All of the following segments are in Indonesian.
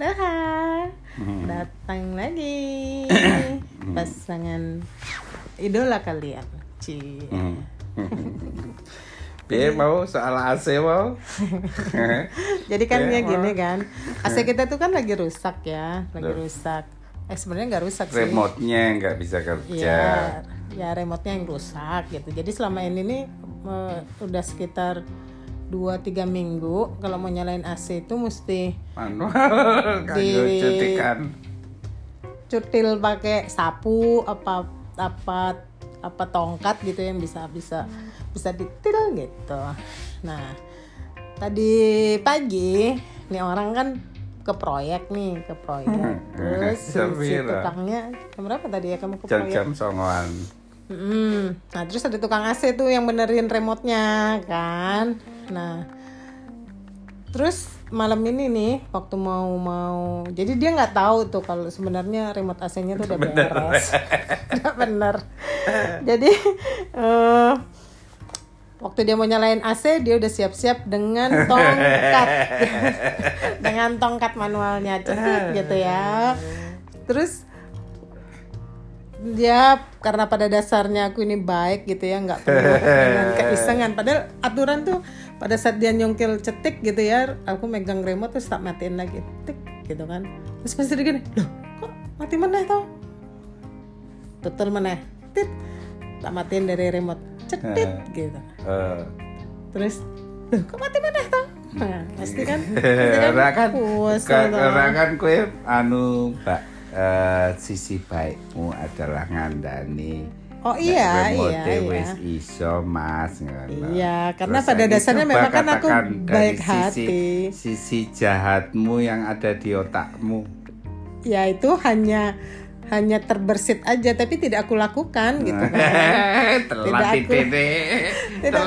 Dah, datang lagi pasangan idola kalian. Ci. Hmm. Piye mau soal AC mau? Jadi kan Ya, gini kan, AC kita tuh kan lagi rusak ya, lagi rusak. Eh sebenarnya nggak rusak sih. Remote-nya nggak bisa kerja. Ya, ya remote-nya yang rusak gitu. Jadi selama ini nih udah sekitar 2-3 minggu kalau mau nyalain AC itu mesti Manual kagak Di- cutikan. cutil pakai sapu apa apa apa tongkat gitu yang bisa bisa bisa ditil gitu. Nah, tadi pagi nih orang kan ke proyek nih, ke proyek. Terus si, si tukangnya jam berapa tadi ya kamu ke proyek? Jam-jam songoan. Mm, Nah terus ada tukang AC tuh yang benerin remote-nya kan. Nah terus malam ini nih waktu mau mau jadi dia nggak tahu tuh kalau sebenarnya remote AC-nya tuh udah beres, nggak bener. jadi eh, waktu dia mau nyalain AC dia udah siap-siap dengan tongkat, dengan tongkat manualnya cetit gitu ya. Terus dia karena pada dasarnya aku ini baik gitu ya nggak penuh dengan keisengan padahal aturan tuh pada saat dia nyongkel cetik gitu ya aku megang remote terus tak matiin lagi. Tik gitu kan. Terus pasti dia gini loh kok mati meneh toh? Tutul meneh. Tit tak matiin dari remote. Cetit gitu. Eh, terus loh kok mati meneh toh? Nah, pasti kan? Pasti kan? Ora kan puas ka- toh. ora kan kowe anu Mbak eh, sisi baikmu adalah ngandani oh iya iya iya wis iso Mas. Iya, karena Terus pada dasarnya memang kan aku baik sisi- hati. Sisi jahatmu yang ada di otakmu. ya itu hanya hanya terbersit aja tapi tidak aku lakukan gitu kan Telat aku- titene. Tidak.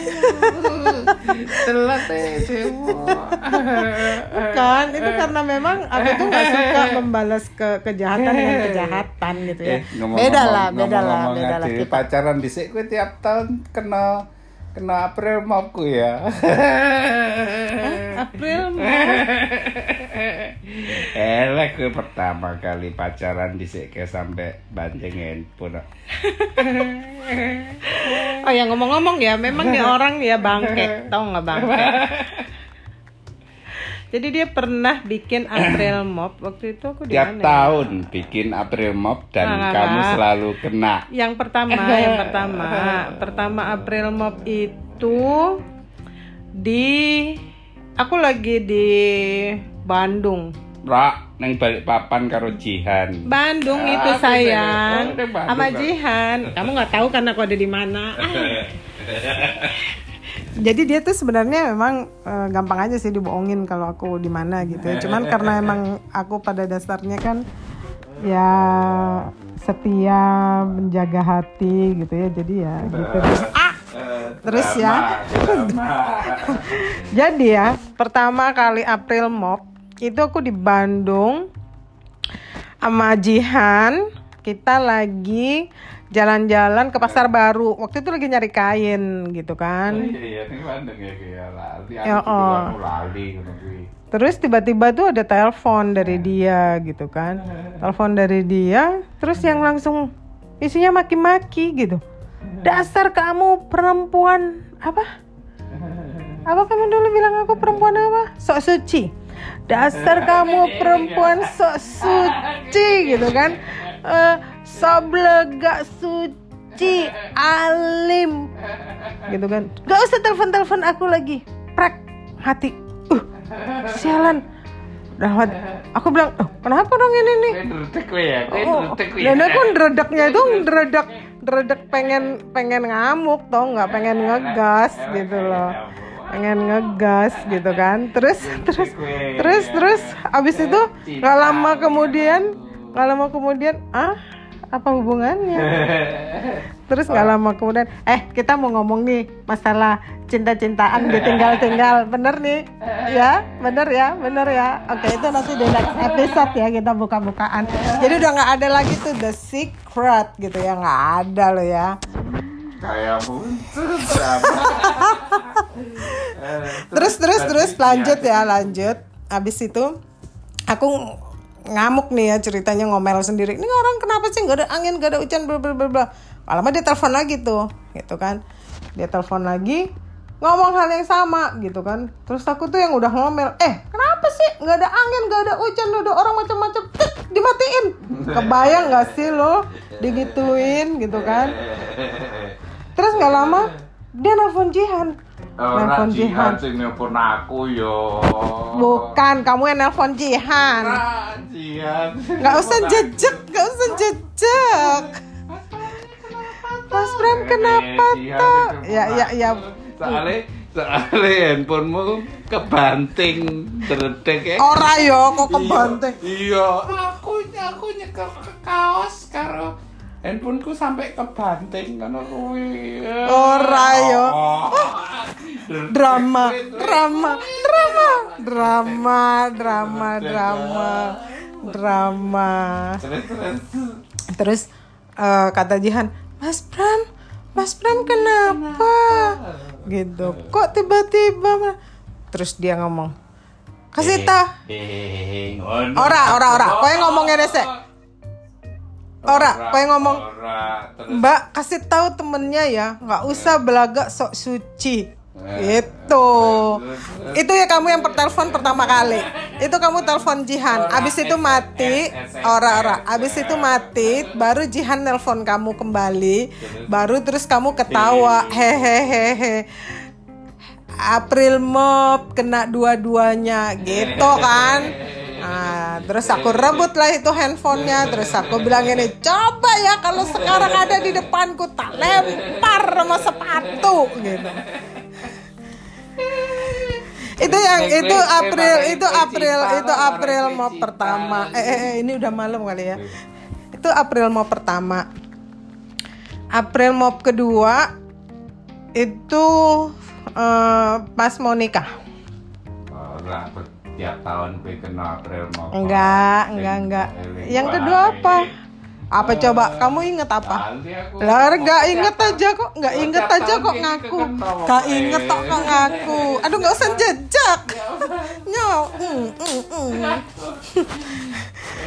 Telat eh, Telat eh, kan itu karena memang aku tuh nggak suka membalas ke kejahatan dengan kejahatan gitu ya. Eh, ngomong-ngomong- beda lah beda lah beda lah pacaran dhisik kowe tiap tahun kena kena April mopku ya. April Elek kowe pertama kali pacaran ke sampai banting handphone. oh ya ngomong-ngomong ya memang nih orang ya bangke tau nggak bangke jadi dia pernah bikin April mop waktu itu aku di Tiap mana ya? tahun bikin April mop dan Nah, kamu nah. selalu kena. Yang pertama, yang pertama, pertama April Mop itu di aku lagi di Bandung. Rak neng balik papan karo Jihan. Bandung Ah, itu sayang. Oh, sama. Jihan. Kamu nggak tahu kan aku ada di mana? Jadi dia tuh sebenarnya memang eh, gampang aja sih dibohongin kalau aku di mana gitu. ya. Cuman karena emang aku pada dasarnya kan ya setia menjaga hati gitu ya. Jadi ya gitu. Ah! Terus ya. Jadi ya, pertama kali April Mop itu aku di Bandung sama Jihan. Kita lagi jalan-jalan ke pasar baru. Waktu itu lagi nyari kain gitu kan. Iya, ini Bandung ya lali. Ya, Aku oh. lali kuwi. Terus tiba-tiba tuh ada telepon dari dia gitu kan. Telepon dari dia, terus yang langsung isinya maki-maki gitu. Dasar kamu perempuan apa? Apa kamu dulu bilang aku perempuan apa? Sok suci. Dasar kamu perempuan sok suci gitu kan. Eh sok belegak suci alim gitu kan. Gak usah telepon-telepon aku lagi. Prek hati. Uh, sialan. Dah, aku bilang, oh, kenapa dong ini nih? Ya, Oh, kowe. ya. dan aku ndredeknya itu ndredek ndredek pengen pengen ngamuk tau nggak pengen ngegas gitu loh pengen ngegas gitu kan terus terus terus terus abis itu nggak lama kemudian nggak lama kemudian ah apa hubungannya? Terus nggak lama kemudian eh kita mau ngomong nih masalah cinta-cintaan ditinggal-tinggal bener nih? Ya bener ya bener ya. Oke itu nanti di next episode ya kita buka-bukaan. Jadi udah nggak ada lagi tuh the secret gitu ya nggak ada loh ya. Kayak muncul sama. terus terus terus lanjut ya lanjut. Abis itu aku ngamuk nih ya ceritanya ngomel sendiri. Ini orang kenapa sih? Nggak ada angin nggak ada hujan bla bla bla lama dia telepon lagi tuh gitu kan. Dia telepon lagi ngomong hal yang sama gitu kan. Terus aku tuh yang udah ngomel eh kenapa sih? Nggak ada angin nggak ada hujan ada orang macam-macam. Dimatiin. Kebayang nggak sih lo? Digituin gitu kan. Terus nggak lama dia nelfon Jihan Ora nelfon jihan. sing nelpon aku yo. bukan kamu yang nelfon Jihan. Ora jihan. nggak usah jejek nggak usah jejek. Mas Bram kenapa tuh ya ya ya. Soale soale handphonemu kebanting dredeg ya. ora yo kok kebanting? Iya, aku aku nyekel ke kaos karo handphoneku sampai kebanting ngono kuwi. Ora yo. Oh. drama drama drama drama drama drama drama Terus terus. terus eh, kata Jihan Mas Bram Mas Bram kenapa gitu kok tiba-tiba ma-" terus dia ngomong kasih tau Eh, ngono. Ora, ora, ora. Kowe ngomong ngene Ora, kowe ngomong Ora, terus Mbak kasih tahu temennya ya, nggak usah belagak sok suci. Itu, itu ya kamu yang pertelepon pertama kali. Itu kamu telepon Jihan. Abis itu mati, ora ora. Abis itu mati, baru Jihan nelpon kamu kembali. Baru terus kamu ketawa, hehehehe. April Mop kena dua-duanya gitu kan. Nah, terus aku rebut lah itu handphonenya Terus aku bilang ini Coba ya kalau sekarang ada di depanku Tak lempar sama sepatu gitu. Itu yang itu April itu April itu April mau pertama. Eh, eh, eh, ini udah malam kali ya. Itu April mau pertama. April mau kedua itu eh, pas mau nikah. Ora tiap tahun kowe kena April mau. enggak enggak enggak. Yang kedua apa? Apa coba? Kamu inget apa? Lah nggak inget aja kok nggak inget aja kok ngaku. Nggak inget kok kok ngaku. Aduh nggak usah jejak. Nyok mm, mm, mm.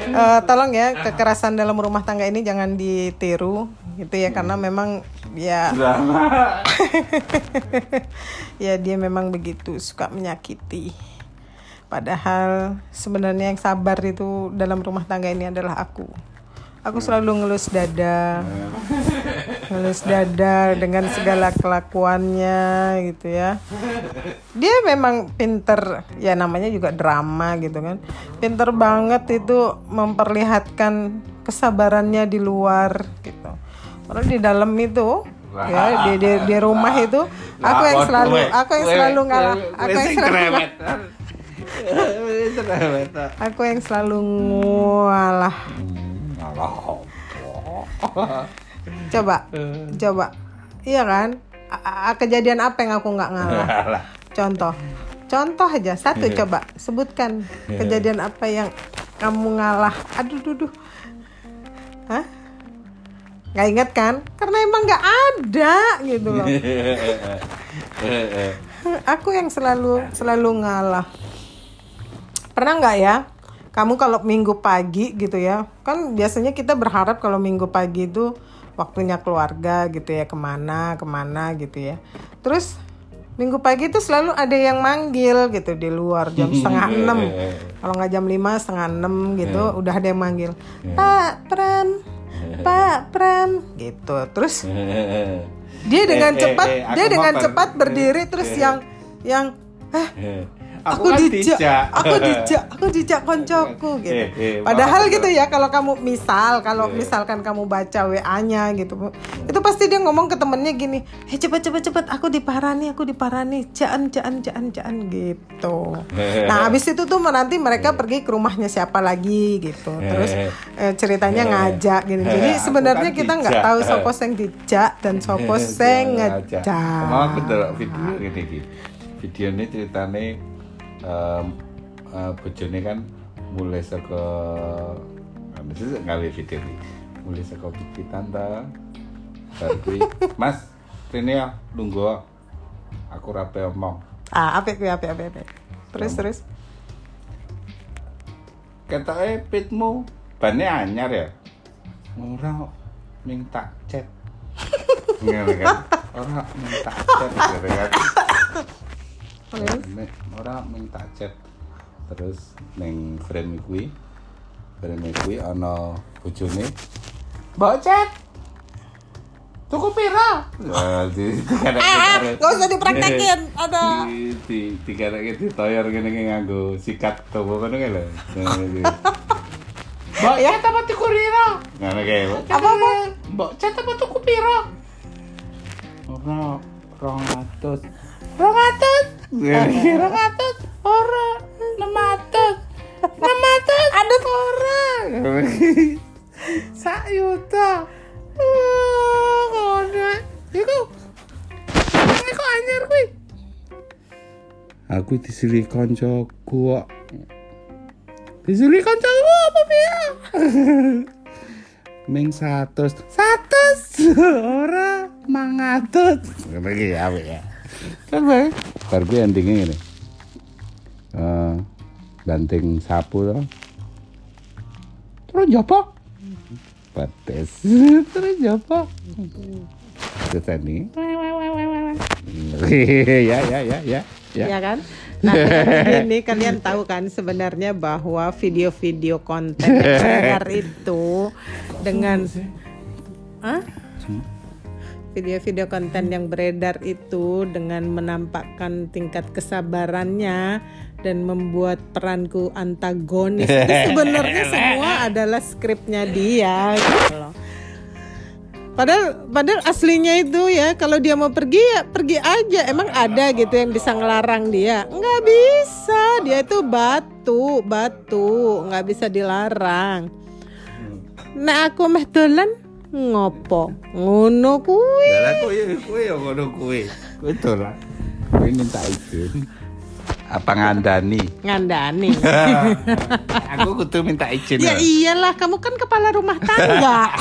Eh, tolong ya kekerasan dalam rumah tangga ini jangan ditiru. Gitu ya karena memang ya. Ya dia memang begitu suka menyakiti padahal sebenarnya yang sabar itu dalam rumah tangga ini adalah aku. Aku selalu ngelus dada. Ngelus dada dengan segala kelakuannya gitu ya. Dia memang pinter ya namanya juga drama gitu kan. Pinter banget itu memperlihatkan kesabarannya di luar gitu. Padahal di dalam itu ya di, di, di rumah itu aku yang selalu aku yang selalu ngalah aku yang selalu aku yang selalu ngalah. Coba coba. Iya kan? A- a- kejadian apa yang aku nggak ngalah? Contoh. Contoh aja satu coba. Sebutkan kejadian apa yang kamu ngalah. Aduh duduh hah? Nggak inget kan? Karena emang nggak ada gitu loh. Aku yang selalu selalu ngalah pernah nggak ya? Kamu kalau minggu pagi gitu ya kan biasanya kita berharap kalau minggu pagi itu waktunya keluarga gitu ya ke mana ke mana gitu ya. Terus minggu pagi itu selalu ada yang manggil gitu di luar jam setengah enam. kalau nggak jam lima setengah enam gitu udah ada yang manggil. Pak pran pak pran gitu. Terus dia dengan Eh, eh, cepat eh, dia dengan cepat berdiri terus yang yang eh Aku aku, kan dijak, dijak. aku dijak, aku dijak koncoku gitu. Eh, eh, Padahal maaf, gitu ya kalau kamu misal kalau misalkan kamu baca WA-nya gitu, itu pasti dia ngomong ke temennya gini, eh cepet cepet cepet, aku diparani, aku diparani, jaan jaan jaan jaan gitu. Nah habis itu tuh nanti mereka pergi ke rumahnya siapa lagi gitu, terus eh, ceritanya ngajak gitu. Jadi sebenarnya kan kita nggak tahu sopo sing dijak dan sopo sing ngejak. Video ini iki. Em eh, bojone kan mulai saka sih ngali video ini. Mulai saka pipitan ta. Bar kuwi, Mas, rene ya lungguh. Aku rapi omong. Ah, apik kuwi apik apik apik. Terus terus. ketoke pitmu bannya anyar ya. Ora minta chat. Ngene kan. Ora minta chat gitu kan. Nek ora minta chat. Terus ning frame kuwi frame kuwi ana bojone. Mbok chat. Tuku pira? Nah, di Ah, gak usah dipraktekin. Ada. di di dikareke ditoyor ngene iki nganggo sikat tobo ngono kae lho. Mbok Ya. apa tuku pira? Ngono kae. Apa, apa? Mbok chat apa tuku pira? Ora 200. 200? Rongatuh ora 600. 600 Aduh. ora. Sak yuta. Oh, ngono. Iku. Iku anyar kuwi. Aku kancaku kok. Kancaku apa piye? Ming 100. 100 ora 500. Ngono iki ya, ya. Kan bae. Bar kuwi endinge ngene. Eh, banting sapu to. Terus jopo? Pates. Terus jopo? Terus ini. ya, ya, ya, ya. Ya. Ya kan? Nah, ini kalian tahu kan sebenarnya bahwa video-video konten itu dengan Hah? Video-video konten yang beredar itu dengan menampakkan tingkat kesabarannya dan membuat peranku antagonis itu sebenarnya semua adalah skripnya dia gitu loh. Padahal, padahal aslinya itu ya kalau dia mau pergi ya pergi aja. Emang ada gitu yang bisa ngelarang dia? Nggak bisa. Dia itu batu, batu, nggak bisa dilarang. Nah aku meh dolan ngopo ngono kuwi. Lah kowe kowe ya ngono kowe. Kowe dolan. Kowe minta izin. Apa ngandani? Ngandani. Aku kudu minta izin. ya iyalah, kamu kan kepala rumah tangga.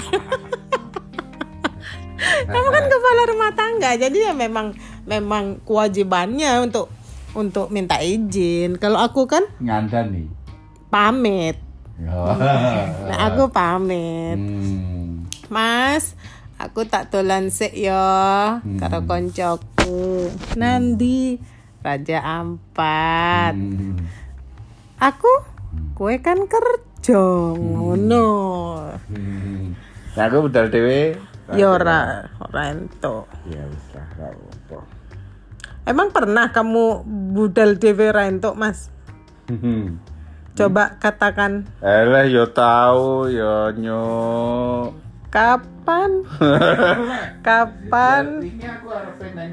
kamu kan kepala rumah tangga, jadi ya memang memang kewajibannya untuk untuk minta izin. Kalau aku kan ngandani. pamit. Oh. Nah, aku pamit. Hmm. Mas, aku tak dolan sik yo karo koncoku. Nandi Raja Ampat. Hmm. Aku kue kan kerja ngono. Hmm. Nah, aku budal dhewe. Ya ora, ora entuk. Ya wis lah. Emang pernah kamu budal dhewe ra entuk, Mas? Hmm. Coba katakan Alah yo tahu yo nyo. Kapan? kapan? Aku harus neng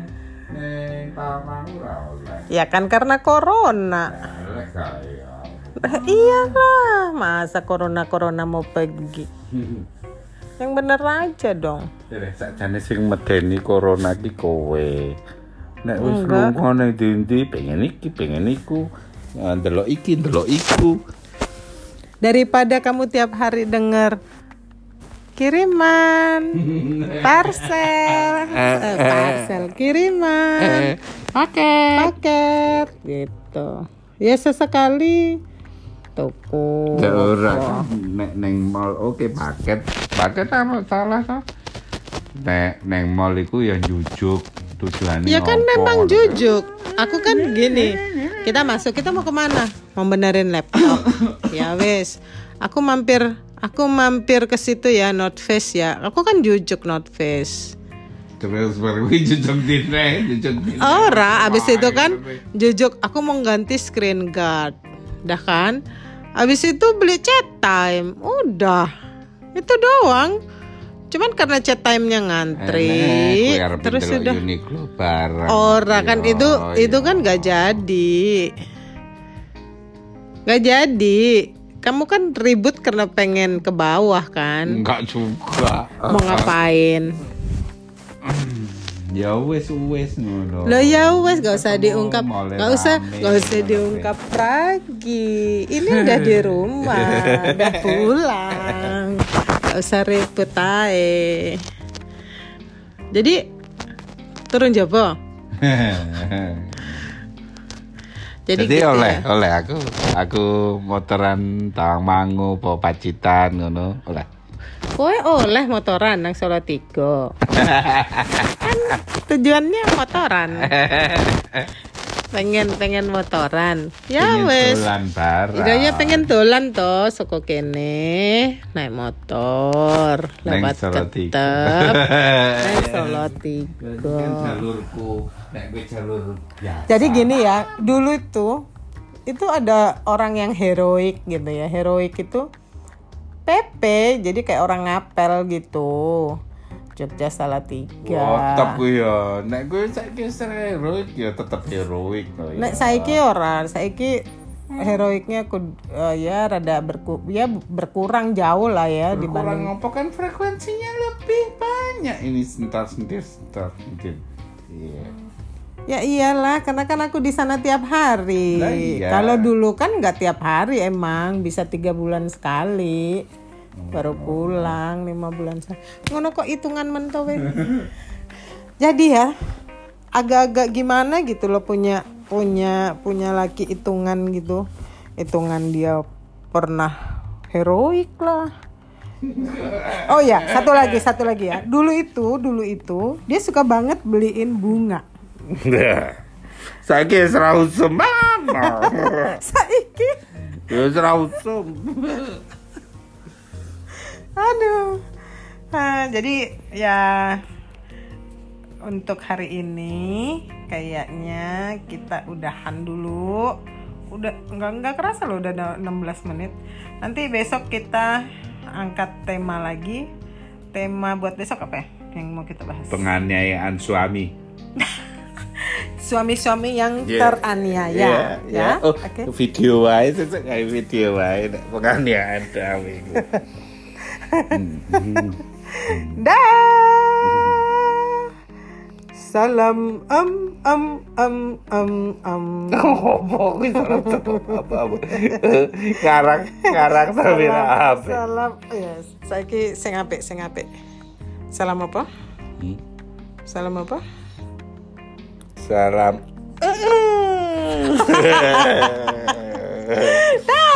neng. Ya kan karena corona. Nah, iyalah, masa corona-corona mau pergi. Yang bener aja dong. Jadi sakjane sing medeni corona ki kowe. Nek wis Enggak. lungone ndi pengen iki, pengen iku. Ndelok iki, ndelok iku. Daripada kamu tiap hari denger kiriman, parcel, eh, parcel, kiriman, Pakai. paket, gitu. Ya sesekali. Ya ora nek neng mall oke paket. Paket apa salah toh? Nek neng mall iku ya jujuk tujuannya Ya kan memang jujuk. Aku kan gini. Kita masuk, kita mau ke mana? Mau benerin laptop. ya wes. Aku mampir, aku mampir ke situ ya, Not Face ya. Aku kan jujuk Not Face. Terus baru jujuk dine, jujuk dine. Ora, abis itu kan jujuk. Aku mau ganti screen guard, dah kan? Abis itu beli chat time, udah. Itu doang. Cuman karena chat time-nya ngantri, terus sudah. Uniqlo barang. Ora kan Yo, itu yo. itu kan gak jadi. Gak jadi. Kamu kan ribut karena pengen ke bawah kan? enggak juga. Mau ngapain? Ya wes wes ngono. Lo ya wes gak usah diungkap, gak usah, gak usah diungkap lagi. Ini udah di rumah, udah pulang, gak usah ribut ae. Jadi turun jopo. Jadi, Jadi, gitu oleh ya. oleh aku aku motoran Tawang Mangu bawa Pacitan ngono oleh. Kowe oleh motoran nang Solo Tigo. kan tujuannya motoran. pengen pengen motoran. Ya Pengen wes. dolan. Iya ya pengen dolan to soko kene naik motor lewat tetep nang Solo Tigo. Kan jalurku jalur biasa. Jadi gini ya, dulu itu itu ada orang yang heroik gitu ya. Heroik itu PP, jadi kayak orang ngapel gitu. Jogja Salatiga. Tetep ku ya. Nek kowe saiki heroik ya tetep heroik to ya. Nek saiki ora, saiki heroiknya ku eh, ya rada berku ya berkurang jauh lah ya Kurang dibanding ngopo kan frekuensinya lebih banyak ini sentar sentir sentar sentir. Iya. Ya iyalah, karena kan aku di sana tiap hari. Lah iya. Kalau dulu kan nggak tiap hari emang, bisa tiga bulan sekali. Baru pulang lima bulan sekali. Ngono kok hitungan mentok weh. Jadi ya, agak-agak gimana gitu loh punya punya punya laki hitungan gitu. Hitungan dia pernah heroik lah. Oh ya, satu lagi, satu lagi ya. Dulu itu, dulu itu dia suka banget beliin bunga. Saiki wis ra usum. Saiki Ya wis ra usum. Aduh. Nah, jadi ya untuk hari ini kayaknya kita udahan dulu. Udah enggak enggak kerasa loh udah ada 16 menit. Nanti besok kita angkat tema lagi. Tema buat besok apa ya? Yang mau kita bahas? Penganiayaan suami. Suami-suami yang Yeah. teraniaya, Iya, ya. Oh, Oke. video sesuk kayak video nek penganiayaan suami. Dah. Salam am am am am am. Ngopo kuwi salah apa-apa. Ngarang ngarang sampe salam, apa. salam ya saiki sing apik sing apik salam apa salam apa Salam. Dah.